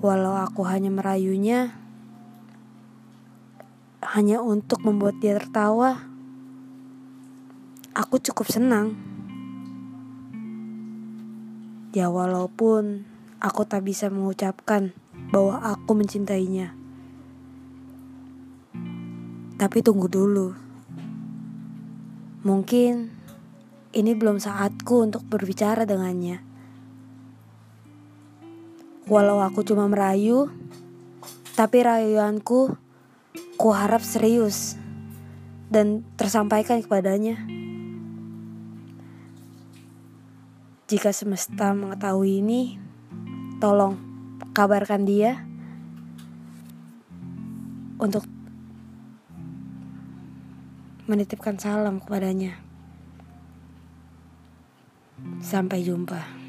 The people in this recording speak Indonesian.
Walau aku hanya merayunya, hanya untuk membuat dia tertawa, aku cukup senang. Ya walaupun aku tak bisa mengucapkan bahwa aku mencintainya. Tapi tunggu dulu. Mungkin ini belum saatku untuk berbicara dengannya. Walau aku cuma merayu, tapi rayuanku ku harap serius dan tersampaikan kepadanya. Jika semesta mengetahui ini, tolong kabarkan dia untuk menitipkan salam kepadanya. Sampai jumpa.